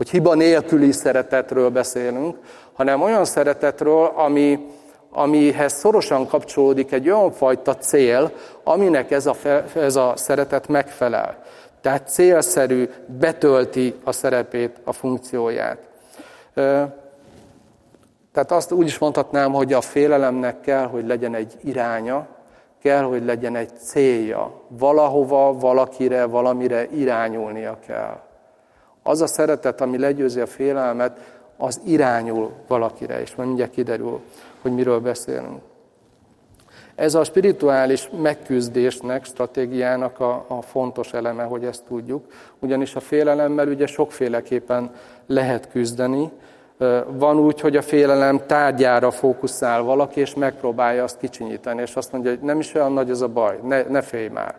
hogy hiba nélküli szeretetről beszélünk, hanem olyan szeretetről, ami, amihez szorosan kapcsolódik egy olyan fajta cél, aminek ez a, ez a szeretet megfelel. Tehát célszerű, betölti a szerepét, a funkcióját. Tehát azt úgy is mondhatnám, hogy a félelemnek kell, hogy legyen egy iránya, kell, hogy legyen egy célja. Valahova, valakire, valamire irányulnia kell. Az a szeretet, ami legyőzi a félelmet, az irányul valakire, és mindjárt kiderül, hogy miről beszélünk. Ez a spirituális megküzdésnek, stratégiának a, a fontos eleme, hogy ezt tudjuk, ugyanis a félelemmel ugye sokféleképpen lehet küzdeni. Van úgy, hogy a félelem tárgyára fókuszál valaki, és megpróbálja azt kicsinyíteni, és azt mondja, hogy nem is olyan nagy az a baj, ne, ne félj már.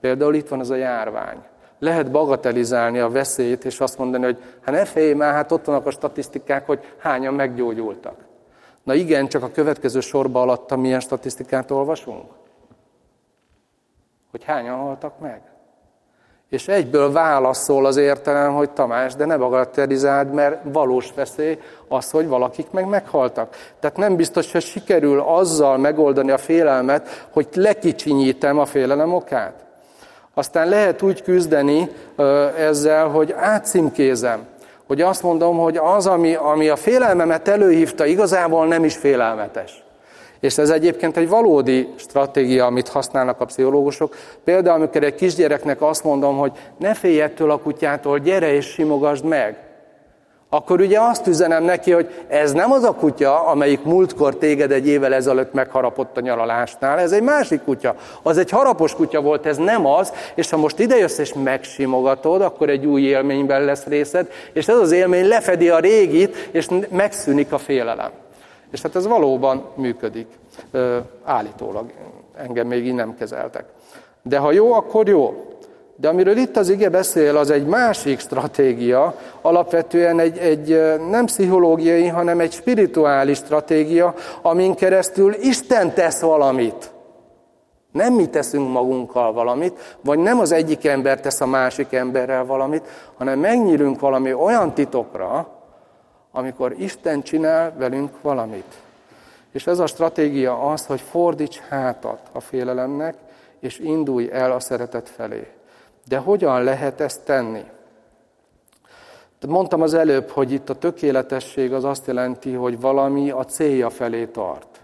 Például itt van ez a járvány lehet bagatelizálni a veszélyt, és azt mondani, hogy hát ne félj már, hát ott vannak a statisztikák, hogy hányan meggyógyultak. Na igen, csak a következő sorba alatta milyen statisztikát olvasunk? Hogy hányan haltak meg? És egyből válaszol az értelem, hogy Tamás, de ne bagatellizáld, mert valós veszély az, hogy valakik meg meghaltak. Tehát nem biztos, hogy sikerül azzal megoldani a félelmet, hogy lekicsinyítem a félelem okát. Aztán lehet úgy küzdeni ezzel, hogy átcímkézem. Hogy azt mondom, hogy az, ami, ami a félelmemet előhívta, igazából nem is félelmetes. És ez egyébként egy valódi stratégia, amit használnak a pszichológusok. Például, amikor egy kisgyereknek azt mondom, hogy ne félj ettől a kutyától, gyere és simogasd meg. Akkor ugye azt üzenem neki, hogy ez nem az a kutya, amelyik múltkor téged egy évvel ezelőtt megharapott a nyaralásnál, ez egy másik kutya. Az egy harapos kutya volt, ez nem az, és ha most idejössz és megsimogatod, akkor egy új élményben lesz részed, és ez az élmény lefedi a régit, és megszűnik a félelem. És hát ez valóban működik. Állítólag. Engem még így nem kezeltek. De ha jó, akkor jó. De amiről itt az ige beszél, az egy másik stratégia, alapvetően egy, egy nem pszichológiai, hanem egy spirituális stratégia, amin keresztül Isten tesz valamit. Nem mi teszünk magunkkal valamit, vagy nem az egyik ember tesz a másik emberrel valamit, hanem megnyílünk valami olyan titokra, amikor Isten csinál velünk valamit. És ez a stratégia az, hogy fordíts hátat a félelemnek, és indulj el a szeretet felé. De hogyan lehet ezt tenni? Mondtam az előbb, hogy itt a tökéletesség az azt jelenti, hogy valami a célja felé tart.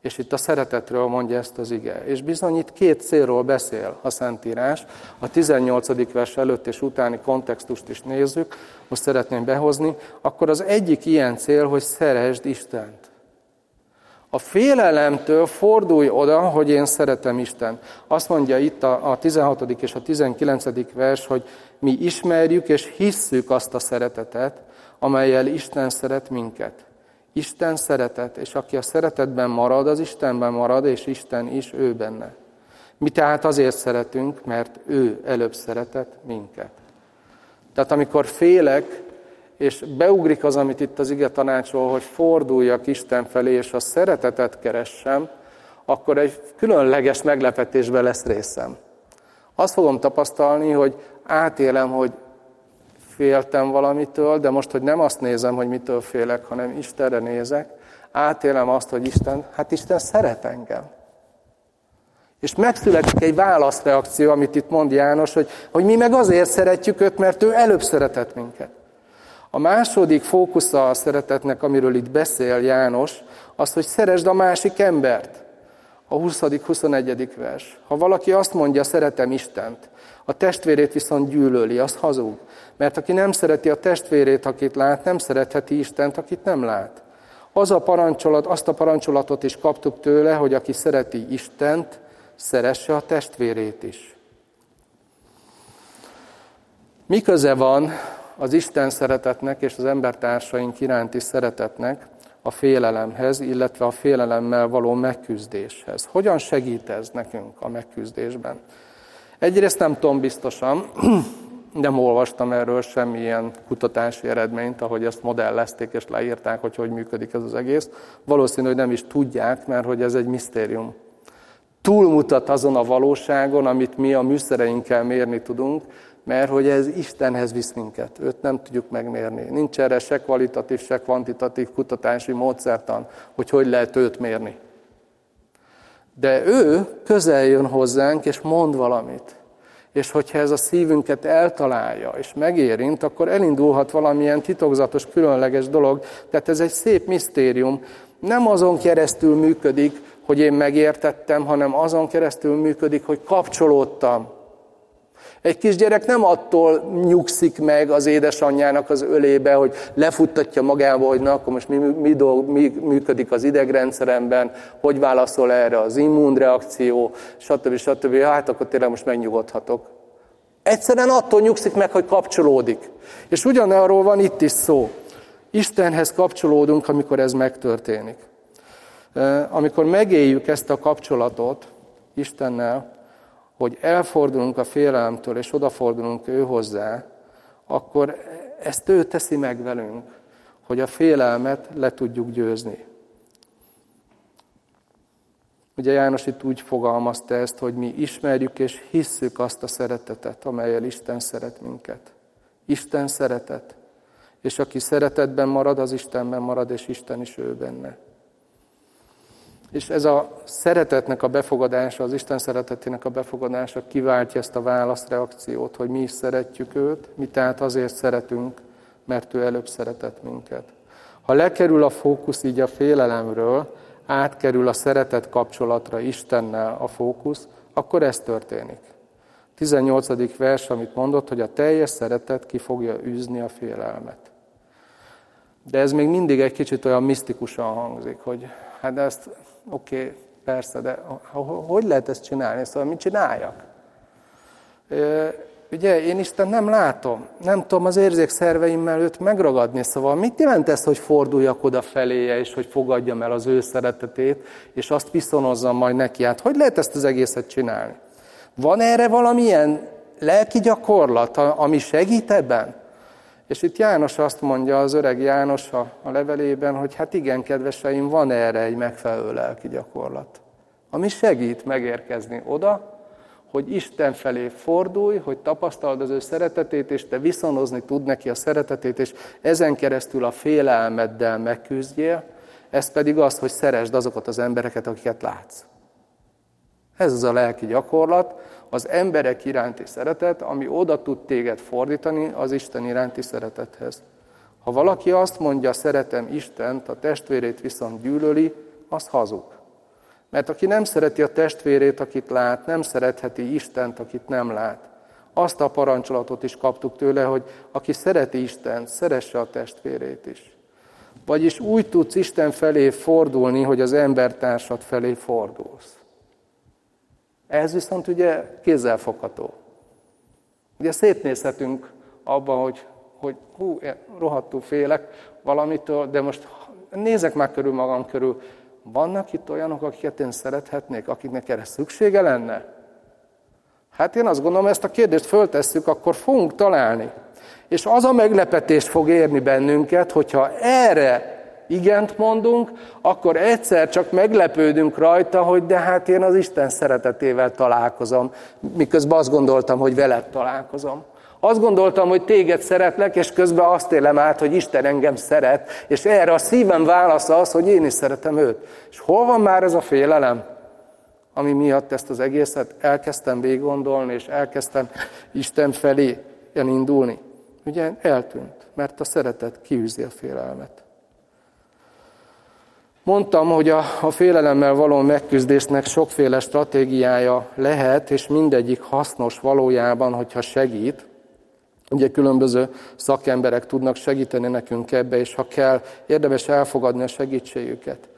És itt a szeretetről mondja ezt az ige. És bizony itt két célról beszél a Szentírás. A 18. vers előtt és utáni kontextust is nézzük, most szeretném behozni. Akkor az egyik ilyen cél, hogy szeresd Istent. A félelemtől fordulj oda, hogy én szeretem Isten. Azt mondja itt a, a 16. és a 19. vers, hogy mi ismerjük és hisszük azt a szeretetet, amelyel Isten szeret minket. Isten szeretet, és aki a szeretetben marad, az Istenben marad, és Isten is ő benne. Mi tehát azért szeretünk, mert ő előbb szeretett minket. Tehát amikor félek, és beugrik az, amit itt az ige tanácsol, hogy forduljak Isten felé, és a szeretetet keressem, akkor egy különleges meglepetésbe lesz részem. Azt fogom tapasztalni, hogy átélem, hogy féltem valamitől, de most, hogy nem azt nézem, hogy mitől félek, hanem Istenre nézek, átélem azt, hogy Isten, hát Isten szeret engem. És megszületik egy válaszreakció, amit itt mond János, hogy, hogy mi meg azért szeretjük őt, mert ő előbb szeretett minket. A második fókusza a szeretetnek, amiről itt beszél János, az, hogy szeresd a másik embert. A 20.-21. vers. Ha valaki azt mondja, szeretem Istent, a testvérét viszont gyűlöli, az hazug. Mert aki nem szereti a testvérét, akit lát, nem szeretheti Istent, akit nem lát. Az a parancsolat, azt a parancsolatot is kaptuk tőle, hogy aki szereti Istent, szeresse a testvérét is. Mi van az Isten szeretetnek és az embertársaink iránti szeretetnek a félelemhez, illetve a félelemmel való megküzdéshez. Hogyan segít ez nekünk a megküzdésben? Egyrészt nem tudom biztosan, [CLEARS THROAT] nem olvastam erről semmilyen kutatási eredményt, ahogy ezt modellezték és leírták, hogy hogy működik ez az egész. Valószínű, hogy nem is tudják, mert hogy ez egy misztérium. Túlmutat azon a valóságon, amit mi a műszereinkkel mérni tudunk, mert hogy ez Istenhez visz minket, őt nem tudjuk megmérni. Nincs erre se kvalitatív, se kvantitatív kutatási módszertan, hogy hogy lehet őt mérni. De ő közel jön hozzánk, és mond valamit. És hogyha ez a szívünket eltalálja, és megérint, akkor elindulhat valamilyen titokzatos, különleges dolog. Tehát ez egy szép misztérium. Nem azon keresztül működik, hogy én megértettem, hanem azon keresztül működik, hogy kapcsolódtam egy kisgyerek nem attól nyugszik meg az édesanyjának az ölébe, hogy lefuttatja magába, hogy na, akkor most mi, mi, dolg, mi működik az idegrendszeremben, hogy válaszol erre az immunreakció, stb. stb. Hát akkor tényleg most megnyugodhatok. Egyszerűen attól nyugszik meg, hogy kapcsolódik. És ugyanarról van itt is szó. Istenhez kapcsolódunk, amikor ez megtörténik. Amikor megéljük ezt a kapcsolatot Istennel, hogy elfordulunk a félelemtől, és odafordulunk ő hozzá, akkor ezt ő teszi meg velünk, hogy a félelmet le tudjuk győzni. Ugye János itt úgy fogalmazta ezt, hogy mi ismerjük és hisszük azt a szeretetet, amelyel Isten szeret minket. Isten szeretet. És aki szeretetben marad, az Istenben marad, és Isten is ő benne. És ez a szeretetnek a befogadása, az Isten szeretetének a befogadása kiváltja ezt a válaszreakciót, hogy mi is szeretjük őt, mi tehát azért szeretünk, mert ő előbb szeretett minket. Ha lekerül a fókusz így a félelemről, átkerül a szeretet kapcsolatra Istennel a fókusz, akkor ez történik. 18. vers, amit mondott, hogy a teljes szeretet ki fogja űzni a félelmet. De ez még mindig egy kicsit olyan misztikusan hangzik, hogy hát ezt oké, okay, persze, de hogy lehet ezt csinálni? Szóval mit csináljak? Ugye én Isten nem látom, nem tudom az érzékszerveimmel őt megragadni, szóval mit jelent ez, hogy forduljak oda feléje, és hogy fogadjam el az ő szeretetét, és azt viszonozzam majd neki? Hát hogy lehet ezt az egészet csinálni? Van erre valamilyen lelki gyakorlat, ami segít ebben? És itt János azt mondja, az öreg János a, a levelében, hogy hát igen, kedveseim, van erre egy megfelelő lelki gyakorlat, ami segít megérkezni oda, hogy Isten felé fordulj, hogy tapasztald az ő szeretetét, és te viszonozni tud neki a szeretetét, és ezen keresztül a félelmeddel megküzdjél, ez pedig az, hogy szeresd azokat az embereket, akiket látsz. Ez az a lelki gyakorlat, az emberek iránti szeretet, ami oda tud téged fordítani az Isten iránti szeretethez. Ha valaki azt mondja, szeretem Istent, a testvérét viszont gyűlöli, az hazug. Mert aki nem szereti a testvérét, akit lát, nem szeretheti Istent, akit nem lát. Azt a parancsolatot is kaptuk tőle, hogy aki szereti Istent, szeresse a testvérét is. Vagyis úgy tudsz Isten felé fordulni, hogy az embertársad felé fordulsz. Ez viszont ugye kézzelfogható. Ugye szétnézhetünk abban, hogy, hogy hú, én rohadtul félek valamitől, de most nézek már körül magam körül, vannak itt olyanok, akiket én szerethetnék, akiknek erre szüksége lenne? Hát én azt gondolom, ezt a kérdést föltesszük, akkor fogunk találni. És az a meglepetés fog érni bennünket, hogyha erre igent mondunk, akkor egyszer csak meglepődünk rajta, hogy de hát én az Isten szeretetével találkozom, miközben azt gondoltam, hogy veled találkozom. Azt gondoltam, hogy téged szeretlek, és közben azt élem át, hogy Isten engem szeret, és erre a szívem válasza az, hogy én is szeretem őt. És hol van már ez a félelem, ami miatt ezt az egészet elkezdtem végiggondolni, és elkezdtem Isten felé indulni? Ugye eltűnt, mert a szeretet kiűzi a félelmet. Mondtam, hogy a, a félelemmel való megküzdésnek sokféle stratégiája lehet, és mindegyik hasznos valójában, hogyha segít. Ugye különböző szakemberek tudnak segíteni nekünk ebbe, és ha kell, érdemes elfogadni a segítségüket.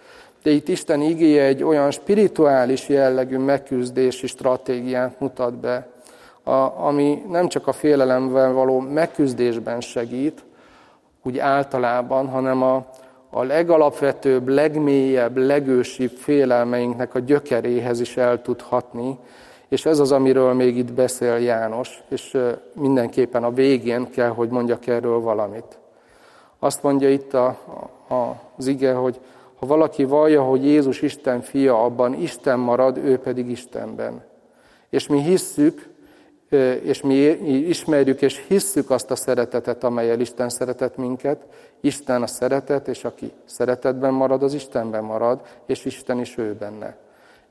De itt Isten igéje egy olyan spirituális jellegű megküzdési stratégiát mutat be, a, ami nem csak a félelemvel való megküzdésben segít, úgy általában, hanem a, a legalapvetőbb, legmélyebb, legősibb félelmeinknek a gyökeréhez is el tud hatni, és ez az, amiről még itt beszél János, és mindenképpen a végén kell, hogy mondjak erről valamit. Azt mondja itt a, a, az ige, hogy ha valaki vallja, hogy Jézus Isten fia, abban Isten marad, ő pedig Istenben. És mi hisszük, és mi ismerjük és hisszük azt a szeretetet, amelyel Isten szeretett minket. Isten a szeretet, és aki szeretetben marad, az Istenben marad, és Isten is ő benne.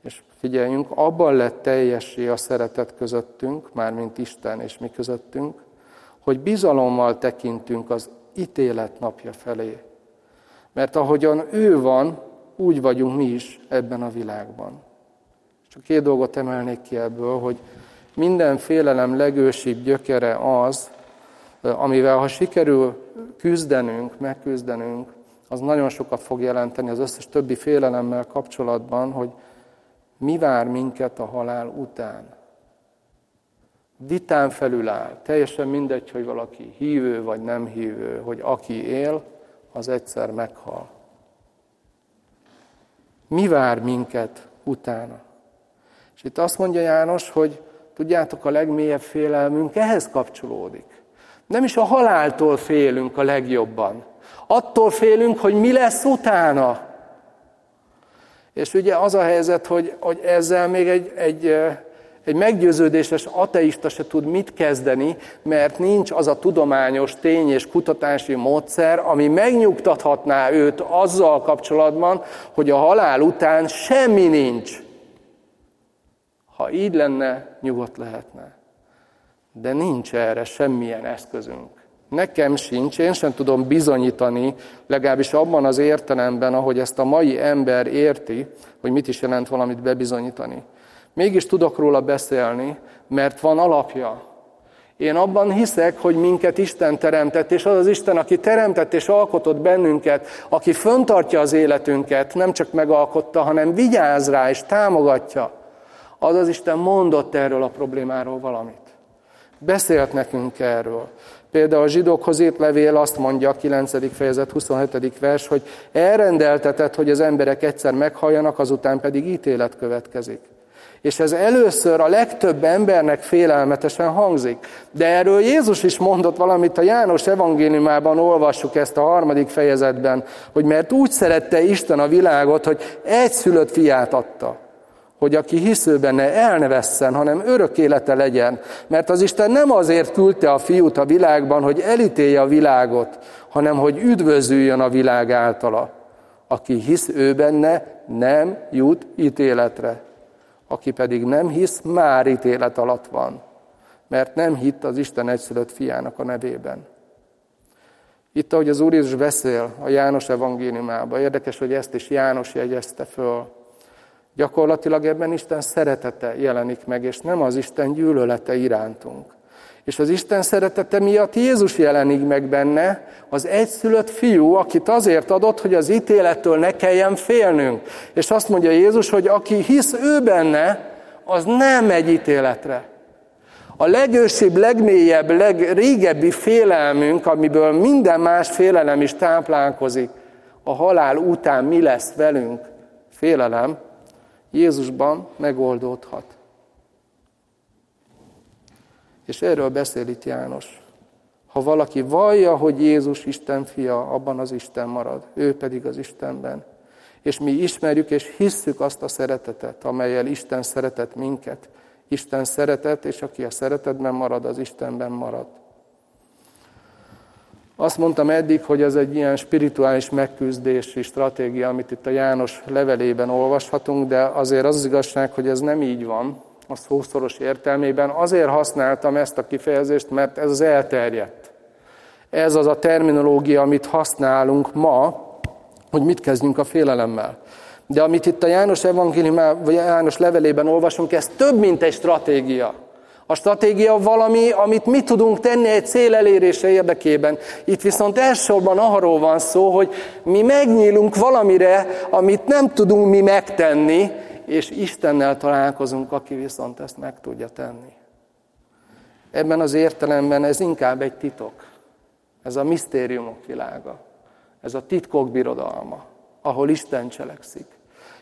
És figyeljünk, abban lett teljessé a szeretet közöttünk, mármint Isten és mi közöttünk, hogy bizalommal tekintünk az ítélet napja felé. Mert ahogyan ő van, úgy vagyunk mi is ebben a világban. Csak két dolgot emelnék ki ebből, hogy minden félelem legősibb gyökere az, amivel ha sikerül küzdenünk, megküzdenünk, az nagyon sokat fog jelenteni az összes többi félelemmel kapcsolatban, hogy mi vár minket a halál után. Vitán felül áll. Teljesen mindegy, hogy valaki hívő vagy nem hívő, hogy aki él, az egyszer meghal. Mi vár minket utána? És itt azt mondja János, hogy tudjátok, a legmélyebb félelmünk ehhez kapcsolódik. Nem is a haláltól félünk a legjobban. Attól félünk, hogy mi lesz utána. És ugye az a helyzet, hogy, hogy ezzel még egy, egy, egy meggyőződéses ateista se tud mit kezdeni, mert nincs az a tudományos tény és kutatási módszer, ami megnyugtathatná őt azzal kapcsolatban, hogy a halál után semmi nincs. Ha így lenne, nyugodt lehetne. De nincs erre semmilyen eszközünk. Nekem sincs, én sem tudom bizonyítani, legalábbis abban az értelemben, ahogy ezt a mai ember érti, hogy mit is jelent valamit bebizonyítani. Mégis tudok róla beszélni, mert van alapja. Én abban hiszek, hogy minket Isten teremtett, és az az Isten, aki teremtett és alkotott bennünket, aki föntartja az életünket, nem csak megalkotta, hanem vigyáz rá és támogatja, az az Isten mondott erről a problémáról valamit. Beszélt nekünk erről. Például a zsidókhoz írt levél azt mondja, a 9. fejezet 27. vers, hogy elrendeltetett, hogy az emberek egyszer meghalljanak, azután pedig ítélet következik. És ez először a legtöbb embernek félelmetesen hangzik. De erről Jézus is mondott valamit a János evangéliumában, olvassuk ezt a harmadik fejezetben, hogy mert úgy szerette Isten a világot, hogy egy szülött fiát adta hogy aki hisző benne el ne vesszen, hanem örök élete legyen. Mert az Isten nem azért küldte a fiút a világban, hogy elítélje a világot, hanem hogy üdvözüljön a világ általa. Aki hisz ő benne, nem jut ítéletre. Aki pedig nem hisz, már ítélet alatt van. Mert nem hitt az Isten egyszülött fiának a nevében. Itt, ahogy az Úr Jézus beszél a János evangéliumában, érdekes, hogy ezt is János jegyezte föl, Gyakorlatilag ebben Isten szeretete jelenik meg, és nem az Isten gyűlölete irántunk. És az Isten szeretete miatt Jézus jelenik meg benne, az egyszülött fiú, akit azért adott, hogy az ítélettől ne kelljen félnünk. És azt mondja Jézus, hogy aki hisz ő benne, az nem egy ítéletre. A legősibb, legmélyebb, legrégebbi félelmünk, amiből minden más félelem is táplálkozik, a halál után mi lesz velünk, félelem, Jézusban megoldódhat. És erről beszél itt János. Ha valaki vallja, hogy Jézus Isten fia, abban az Isten marad, ő pedig az Istenben. És mi ismerjük és hisszük azt a szeretetet, amelyel Isten szeretett minket. Isten szeretet, és aki a szeretetben marad, az Istenben marad. Azt mondtam eddig, hogy ez egy ilyen spirituális megküzdési stratégia, amit itt a János levelében olvashatunk, de azért az, az igazság, hogy ez nem így van a szószoros értelmében. Azért használtam ezt a kifejezést, mert ez az elterjedt. Ez az a terminológia, amit használunk ma, hogy mit kezdjünk a félelemmel. De amit itt a János evangéliumában, vagy János levelében olvasunk, ez több, mint egy stratégia. A stratégia valami, amit mi tudunk tenni egy cél elérése érdekében. Itt viszont elsősorban arról van szó, hogy mi megnyílunk valamire, amit nem tudunk mi megtenni, és Istennel találkozunk, aki viszont ezt meg tudja tenni. Ebben az értelemben ez inkább egy titok. Ez a misztériumok világa. Ez a titkok birodalma, ahol Isten cselekszik.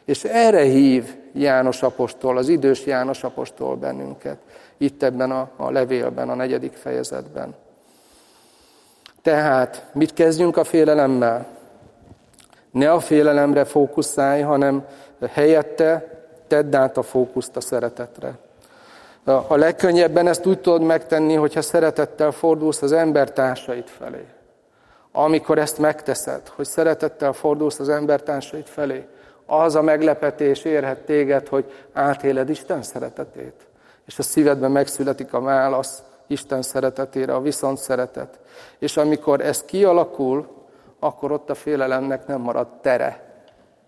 És erre hív János apostol, az idős János apostol bennünket itt ebben a, a levélben, a negyedik fejezetben. Tehát mit kezdjünk a félelemmel? Ne a félelemre fókuszálj, hanem helyette tedd át a fókuszt a szeretetre. A legkönnyebben ezt úgy tudod megtenni, hogyha szeretettel fordulsz az embertársait felé. Amikor ezt megteszed, hogy szeretettel fordulsz az embertársait felé, az a meglepetés érhet téged, hogy átéled Isten szeretetét és a szívedben megszületik a válasz Isten szeretetére, a viszont szeretet. És amikor ez kialakul, akkor ott a félelemnek nem marad tere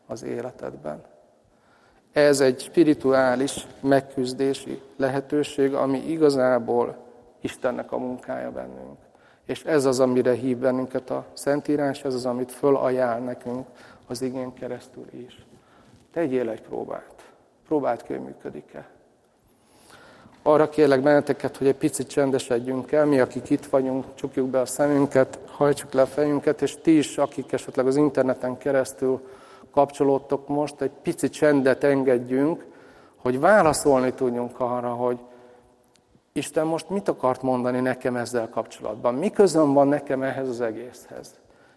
az életedben. Ez egy spirituális megküzdési lehetőség, ami igazából Istennek a munkája bennünk. És ez az, amire hív bennünket a Szentírás, ez az, amit fölajánl nekünk az igén keresztül is. Tegyél egy próbát. Próbáld ki, hogy működik-e. Arra kérlek benneteket, hogy egy picit csendesedjünk el, mi, akik itt vagyunk, csukjuk be a szemünket, hajtsuk le a fejünket, és ti is, akik esetleg az interneten keresztül kapcsolódtok most, egy picit csendet engedjünk, hogy válaszolni tudjunk arra, hogy Isten most mit akart mondani nekem ezzel kapcsolatban? Mi közöm van nekem ehhez az egészhez?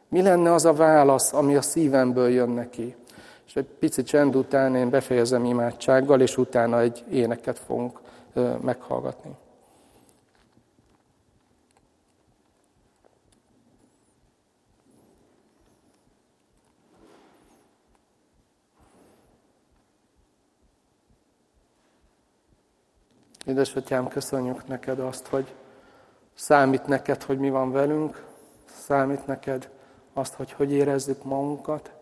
Mi lenne az a válasz, ami a szívemből jön neki? És egy pici csend után én befejezem imádsággal, és utána egy éneket fogunk meghallgatni. Édesatyám, köszönjük neked azt, hogy számít neked, hogy mi van velünk, számít neked azt, hogy hogy érezzük magunkat.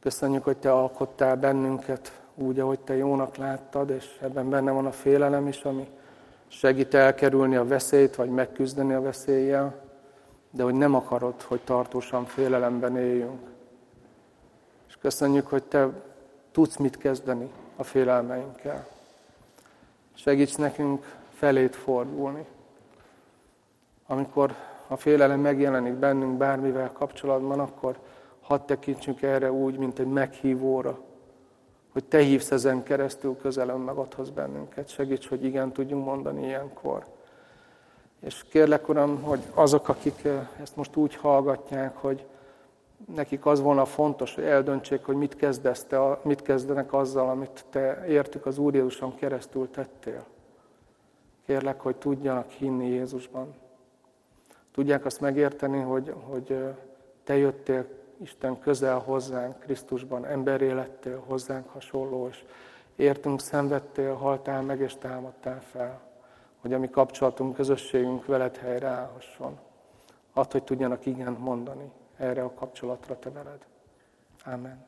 Köszönjük, hogy Te alkottál bennünket úgy, ahogy Te jónak láttad, és ebben benne van a félelem is, ami segít elkerülni a veszélyt, vagy megküzdeni a veszéllyel, de hogy nem akarod, hogy tartósan félelemben éljünk. És köszönjük, hogy Te tudsz mit kezdeni a félelmeinkkel. Segíts nekünk felét fordulni. Amikor a félelem megjelenik bennünk bármivel kapcsolatban, akkor hadd tekintsünk erre úgy, mint egy meghívóra, hogy Te hívsz ezen keresztül közelön megadhoz bennünket. Segíts, hogy igen tudjunk mondani ilyenkor. És kérlek, Uram, hogy azok, akik eh, ezt most úgy hallgatják, hogy nekik az volna fontos, hogy eldöntsék, hogy mit, kezdesz mit kezdenek azzal, amit Te értük az Úr Jézuson keresztül tettél. Kérlek, hogy tudjanak hinni Jézusban. Tudják azt megérteni, hogy, hogy Te jöttél Isten közel hozzánk, Krisztusban, emberé lettél hozzánk hasonló, és értünk, szenvedtél, haltál meg és támadtál fel, hogy a mi kapcsolatunk, közösségünk veled helyreállhasson. Add, hogy tudjanak igen mondani erre a kapcsolatra te veled. Amen.